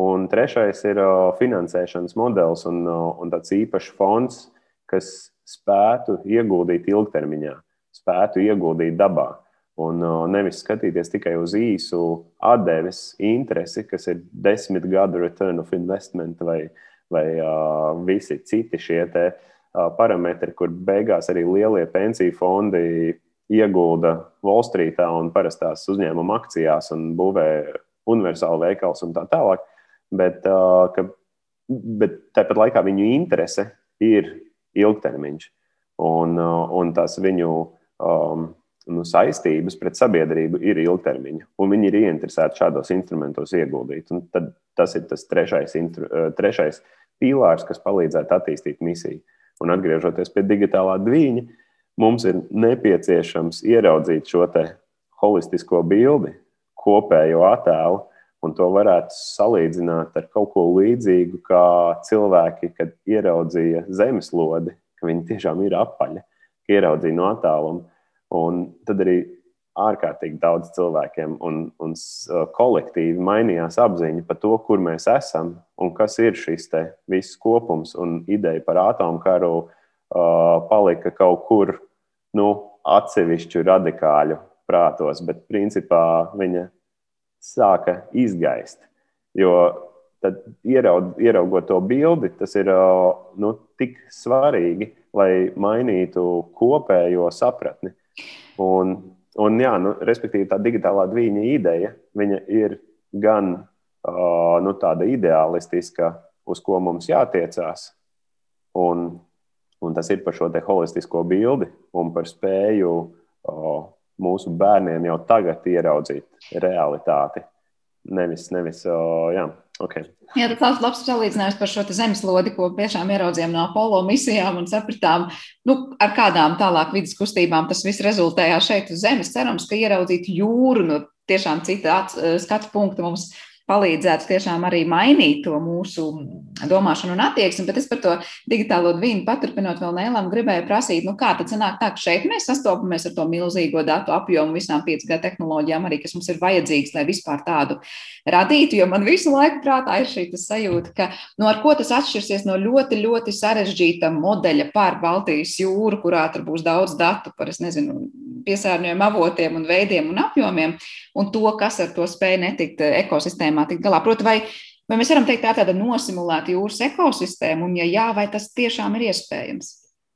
Un trešais ir finansēšanas modelis un, un tāds īpašs fonds, kas spētu ieguldīt ilgtermiņā, spētu ieguldīt dabā. Un nevis skatīties tikai uz īsu atdeves interesi, kas ir desmit gadu return of investment vai, vai uh, visi citi šie te, uh, parametri, kur beigās arī lielie pensiju fondi iegulda Wall Streetā un parastās uzņēmuma akcijās un būvē universālu veikalu un tā tālāk. Bet, uh, ka, bet tāpat laikā viņu interese ir ilgtermiņš. Un, uh, un tas viņu um, nu, saistības pret sabiedrību ir ilgtermiņa, un viņi ir ieinteresēti šādos instrumentos ieguldīt. Un tad tas ir tas trešais, uh, trešais pīlārs, kas palīdzētu attīstīt misiju. Un atgriežoties pie digitālā dviņa, mums ir nepieciešams ieraudzīt šo holistisko bildi, kopējo attēlu, un to varētu salīdzināt ar kaut ko līdzīgu, kā cilvēki, kad ieraudzīja zemeslodi, ka viņi tiešām ir apaļi, ka ieraudzīja no attāluma. Un tad arī ārkārtīgi daudz cilvēkiem un, un kolektīvi mainījās apziņa par to, kur mēs esam un kas ir šis viss kopums. Un ideja par atomkaru uh, palika kaut kur nu, atsevišķu radikāļu prātos, bet principā viņa sāka izgaist. Jo tad ieraud, ieraugot to bildi, tas ir nu, tik svarīgi, lai mainītu kopējo sapratni. Un, un jā, nu, respektīvi, tā digitālā dviņa ideja ir gan uh, nu, tāda ideālistiska, uz ko mums jātiecās, un, un tas ir par šo holistisko bildi un par spēju uh, mūsu bērniem jau tagad ieraudzīt realitāti. Nevis, nevis uh, jā, Okay. Jā, tas ir labs salīdzinājums par šo zemeslodi, ko tiešām ieraudzījām no Apollo misijām un sapratām, nu, ar kādām tālāk vidas kustībām tas viss rezultējās šeit uz Zemes. Cerams, ka ieraudzītu jūru, nu, tiešām cita skatu punkta mums palīdzētu tiešām arī mainīt to mūsu domāšanu un attieksmi. Bet es par to digitālo vīnu paturpinot vēl Nēlam, gribēju prasīt, nu kā tad sanāk tā, ka šeit mēs sastopamies ar to milzīgo datu apjomu visām 5G tehnoloģijām, arī kas mums ir vajadzīgs, lai vispār tādu radītu. Jo man visu laiku prātā ir šī sajūta, ka nu, ar ko tas atšķirsies no ļoti, ļoti sarežģīta modeļa pār Baltijas jūru, kurā tur būs daudz datu par, es nezinu, piesārņojumu avotiem un veidiem un apjomiem, un to, kas ar to spēj netikt ekosistēmā tikt galā. Proti, vai, vai mēs varam teikt, tā tāda nosimulēta jūras ekosistēma, un ja jā, vai tas tiešām ir iespējams?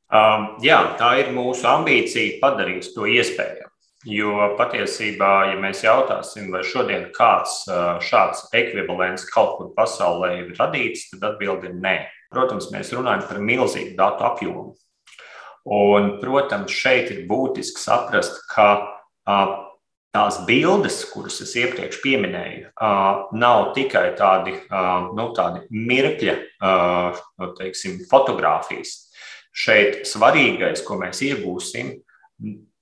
Um, jā, tā ir mūsu ambīcija padarīt to iespējamu. Jo patiesībā, ja mēs jautāsim, vai šodien kāds uh, šāds ekvivalents kaut kur pasaulē ir radīts, tad atbildi ir nē. Protams, mēs runājam par milzīgu datu apjomu. Un, protams, šeit ir būtiski saprast, ka tās bildes, kuras es iepriekš minēju, nav tikai tādi, nu, tādi mirkļa teiksim, fotografijas. Šeit svarīgais, ko mēs iegūsim,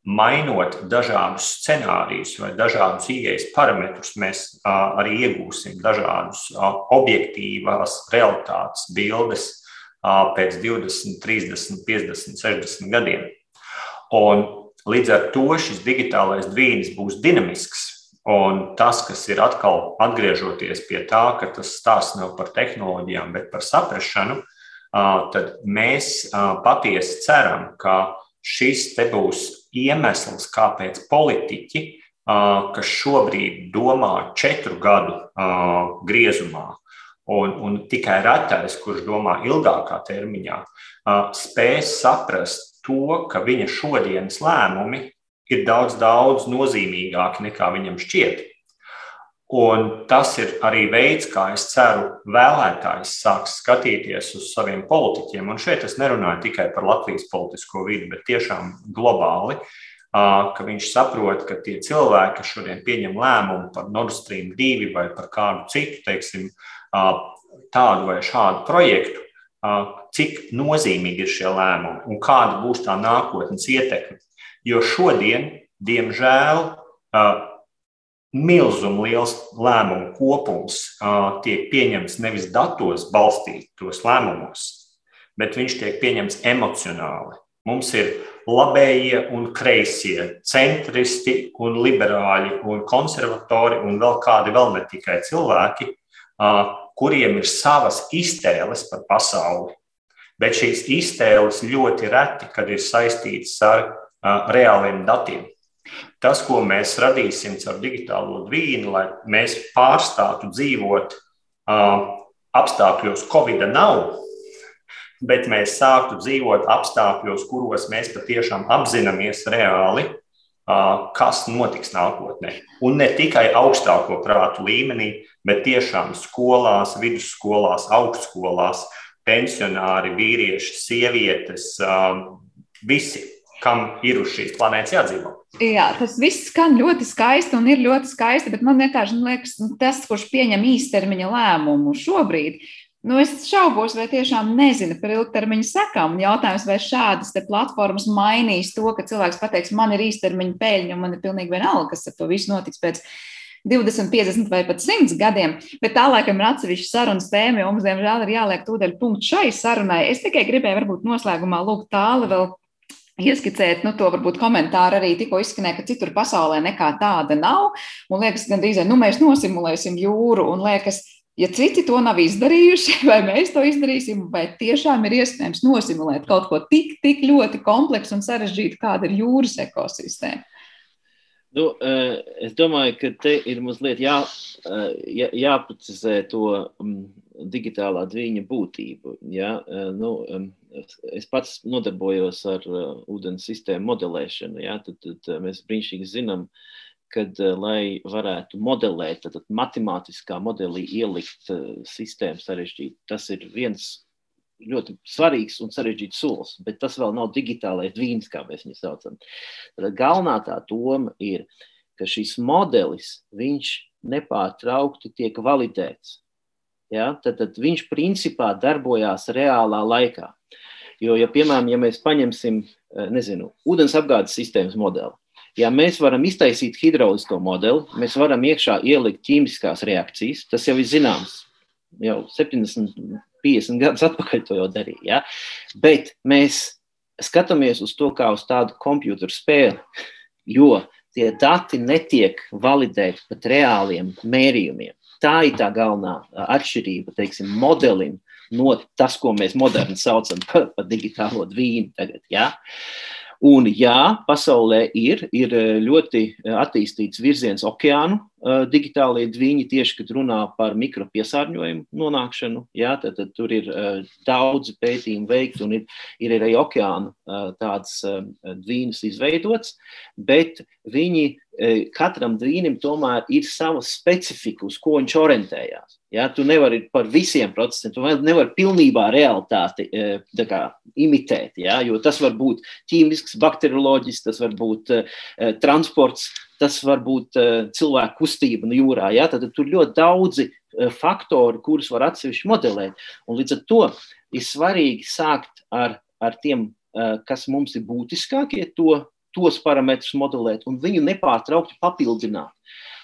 mainot dažādus scenārijus vai dažādus ieejas parametrus, mēs arī iegūsim dažādus objektīvās realitātes bildes pēc 20, 30, 50, 60 gadiem. Un līdz ar to šis digitālais dvīnis būs dinamisks. Un tas, kas ir atkal atgriežoties pie tā, ka tas stāsts nav par tehnoloģijām, bet par saprāšanu, tad mēs patiesi ceram, ka šis te būs iemesls, kāpēc politiķi, kas šobrīd domā četru gadu griezumā, un, un tikai retais, kurš domā ilgākā termiņā, spēs saprast to, ka viņa šodienas lēmumi ir daudz, daudz nozīmīgāki nekā viņam šķiet. Un tas ir arī veids, kā es ceru, vēlētājs sāks skatīties uz saviem politiķiem. Un šeit es nerunāju tikai par Latvijas politisko vidi, bet tiešām globāli, ka viņš saprot, ka tie cilvēki, kas šodien pieņem lēmumu par Nord Stream 2 vai par kādu citu, teiksim, tādu vai šādu projektu, cik nozīmīgi ir šie lēmumi un kāda būs tā nākotnes ietekme. Jo šodien, diemžēl, milzuma liels lēmumu kopums tiek pieņemts nevis datos balstītos lēmumos, bet viņš tiek pieņemts emocionāli. Mums ir labējie un kreisie, centristi un liberāļi un konservatori un vēl kādi vēl ne tikai cilvēki, kuriem ir savas iztēles par pasauli. Bet šīs iztēles ļoti reti, kad ir saistītas ar uh, reāliem datiem. Tas, ko mēs radīsim ar digitālo dvīnu, lai mēs pārstātu dzīvot uh, apstākļos, Covid nav, bet mēs sāktu dzīvot apstākļos, kuros mēs patiešām apzināmies reāli, kas notiks nākotnē. Un ne tikai augstāko prātu līmenī, bet tiešām skolās, vidusskolās, augstskolās, pensionāri, vīrieši, sievietes, visi, kam ir uz šīs planētas jādzīvo. Jā, tas viss skan ļoti skaisti un ir ļoti skaisti, bet man vienkārši liekas, nu, tas, kurš pieņem īstermiņa lēmumu šobrīd, Nu, es šaubos, vai tiešām nezinu par ilgtermiņa sekām. Jautājums, vai šādas platformas mainīs to, ka cilvēks pateiks, man ir īstermiņa peļņa, un man ir pilnīgi vienalga, kas ar to visu notiks pēc 20, 50 vai pat 100 gadiem. Bet tā laikam ir atsevišķa sarunas tēma, jo mums, diemžēl, ir jāliek tūdaļ punkts šai sarunai. Es tikai gribēju, varbūt noslēgumā lūgt tālu vēl Ieskicēt, nu, to varbūt komentāru arī tikko izskanēja, ka citur pasaulē nekā tāda nav. Un liekas, gandrīz, nu, mēs nosimulēsim jūru, un liekas, Ja citi to nav izdarījuši, vai mēs to izdarīsim, vai tiešām ir iespējams nosimulēt kaut ko tik, tik ļoti kompleksu un sarežģītu, kāda ir jūras ekosistēma? Nu, eh, es domāju, ka te ir mazliet jā, eh, jā, jāprecizē to mm, digitālā dviņa būtību. Ja? Eh, nu, es pats nodarbojos ar ūdens sistēmu modelēšanu. Ja? Tad, tad mēs brīnišķīgi zinām, uh, kad, eh, lai varētu modelēt, tad matemātiskā modelī ielikt eh, sistēmu sarežģīt, tas ir viens ļoti svarīgs un sarežģīts solis, bet tas vēl nav digitālais dvīns, kā mēs viņu saucam. Tad galvenā tā doma ir, ka šis modelis, viņš nepārtraukti tiek validēts. Ja? Tad, tad viņš principā darbojās reālā laikā. Jo, ja, piemēram, ja mēs paņemsim, eh, nezinu, ūdens apgādes sistēmas modeli, Ja mēs varam iztaisīt hidraulisko modeli, mēs varam iekšā ielikt ķīmiskās reakcijas. Tas jau ir zināms. Jau 70, 50 gadus atpakaļ to jau darīja. Ja? Bet mēs skatāmies uz to kā uz tādu computeru spēli, jo tie dati netiek validēti pat reāliem mērījumiem. Tā ir tā galvenā atšķirība teiksim, modelim no tas, ko mēs moderni saucam par, par digitālo dvīnu. Tagad, ja? uh, Un jā, pasaulē ir, ir eh, ļoti eh, attīstīts virziens okeānu eh, digitālajie dviņi, tieši kad runā par mikropiesārņojumu nonākšanu. Jā, tad, tad tur ir daudz pētījumu veikts un ir, ir arī okeāna tāds dvīnis izveidots, bet viņi katram dvīnim tomēr ir sava specifika, uz ko viņš orientējās. Ja, tu nevari par visiem procesiem, tu nevari pilnībā realitāti kā, imitēt, ja, jo tas var būt ķīmisks, bakterioloģisks, tas var būt uh, transports, tas var būt uh, cilvēku kustība no jūrā. Ja, tad, tur ļoti daudzi uh, faktori, kurus var atsevišķi modelēt. Un līdz ar to ir svarīgi sākt ar, ar tiem, uh, kas mums ir būtiskākie, to tos parametrus modelēt un viņu nepārtraukti papildināt.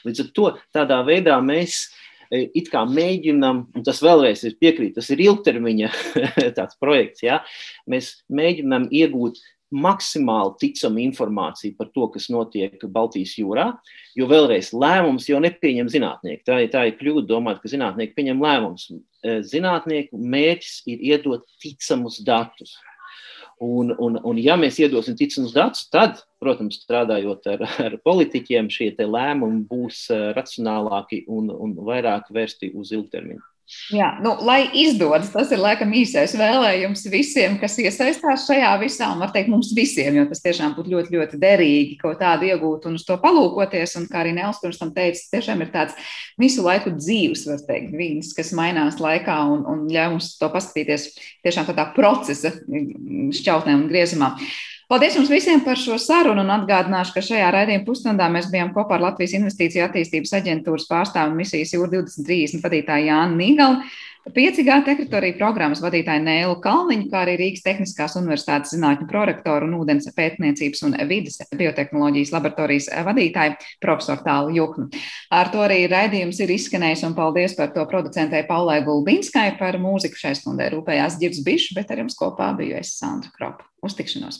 Līdz ar to tādā veidā mēs e, it kā mēģinam, un tas vēlreiz ir piekrīt, tas ir ilgtermiņa tāds projekts, ja? mēs mēģinam iegūt maksimāli ticamu informāciju par to, kas notiek Baltijas jūrā, jo vēlreiz lēmums jau nepieņem zinātnieki. Tā, tā ir kļūda domāt, ka zinātnieki pieņem lēmumus. E, zinātnieku mērķis ir iedot ticamus datus. Un, un, un, ja mēs iedosim ticamus datus, tad, protams, strādājot ar, ar politiķiem, šie lēmumi būs eh, racionālāki un, un vairāk vērsti uz ilgtermiņu. Jā, nu, lai izdodas, tas ir laikam īsais vēlējums visiem, kas iesaistās šajā visā, un var teikt mums visiem, jo tas tiešām būtu ļoti, ļoti derīgi kaut tādu iegūt un uz to palūkoties. Un kā arī Nels pirms tam teica, tiešām ir tāds visu laiku dzīves, var teikt, vīns, kas mainās laikā un, un ļauj mums to paskatīties tiešām tādā procesa šķautnē un griezumā. Paldies jums visiem par šo sarunu un atgādināšu, ka šajā raidījuma pusstundā mēs bijām kopā ar Latvijas Investīcija attīstības aģentūras pārstāvu misijas Jūra 2030 vadītāju Jānu Nīgalu. 5G teritoriju programmas vadītāju Nēlu Kalniņu, kā arī Rīgas Tehniskās Universitātes zinātņu prorektoru un ūdens pētniecības un vidas biotehnoloģijas laboratorijas vadītāju profesoru Tālu Juknu. Ar to arī raidījums ir izskanējis un paldies par to producentei Paulai Gulbinskai par mūziku šai stundai rūpējās Girds Bišs, bet ar jums kopā biju es Sandra Kropa. Uz tikšanos!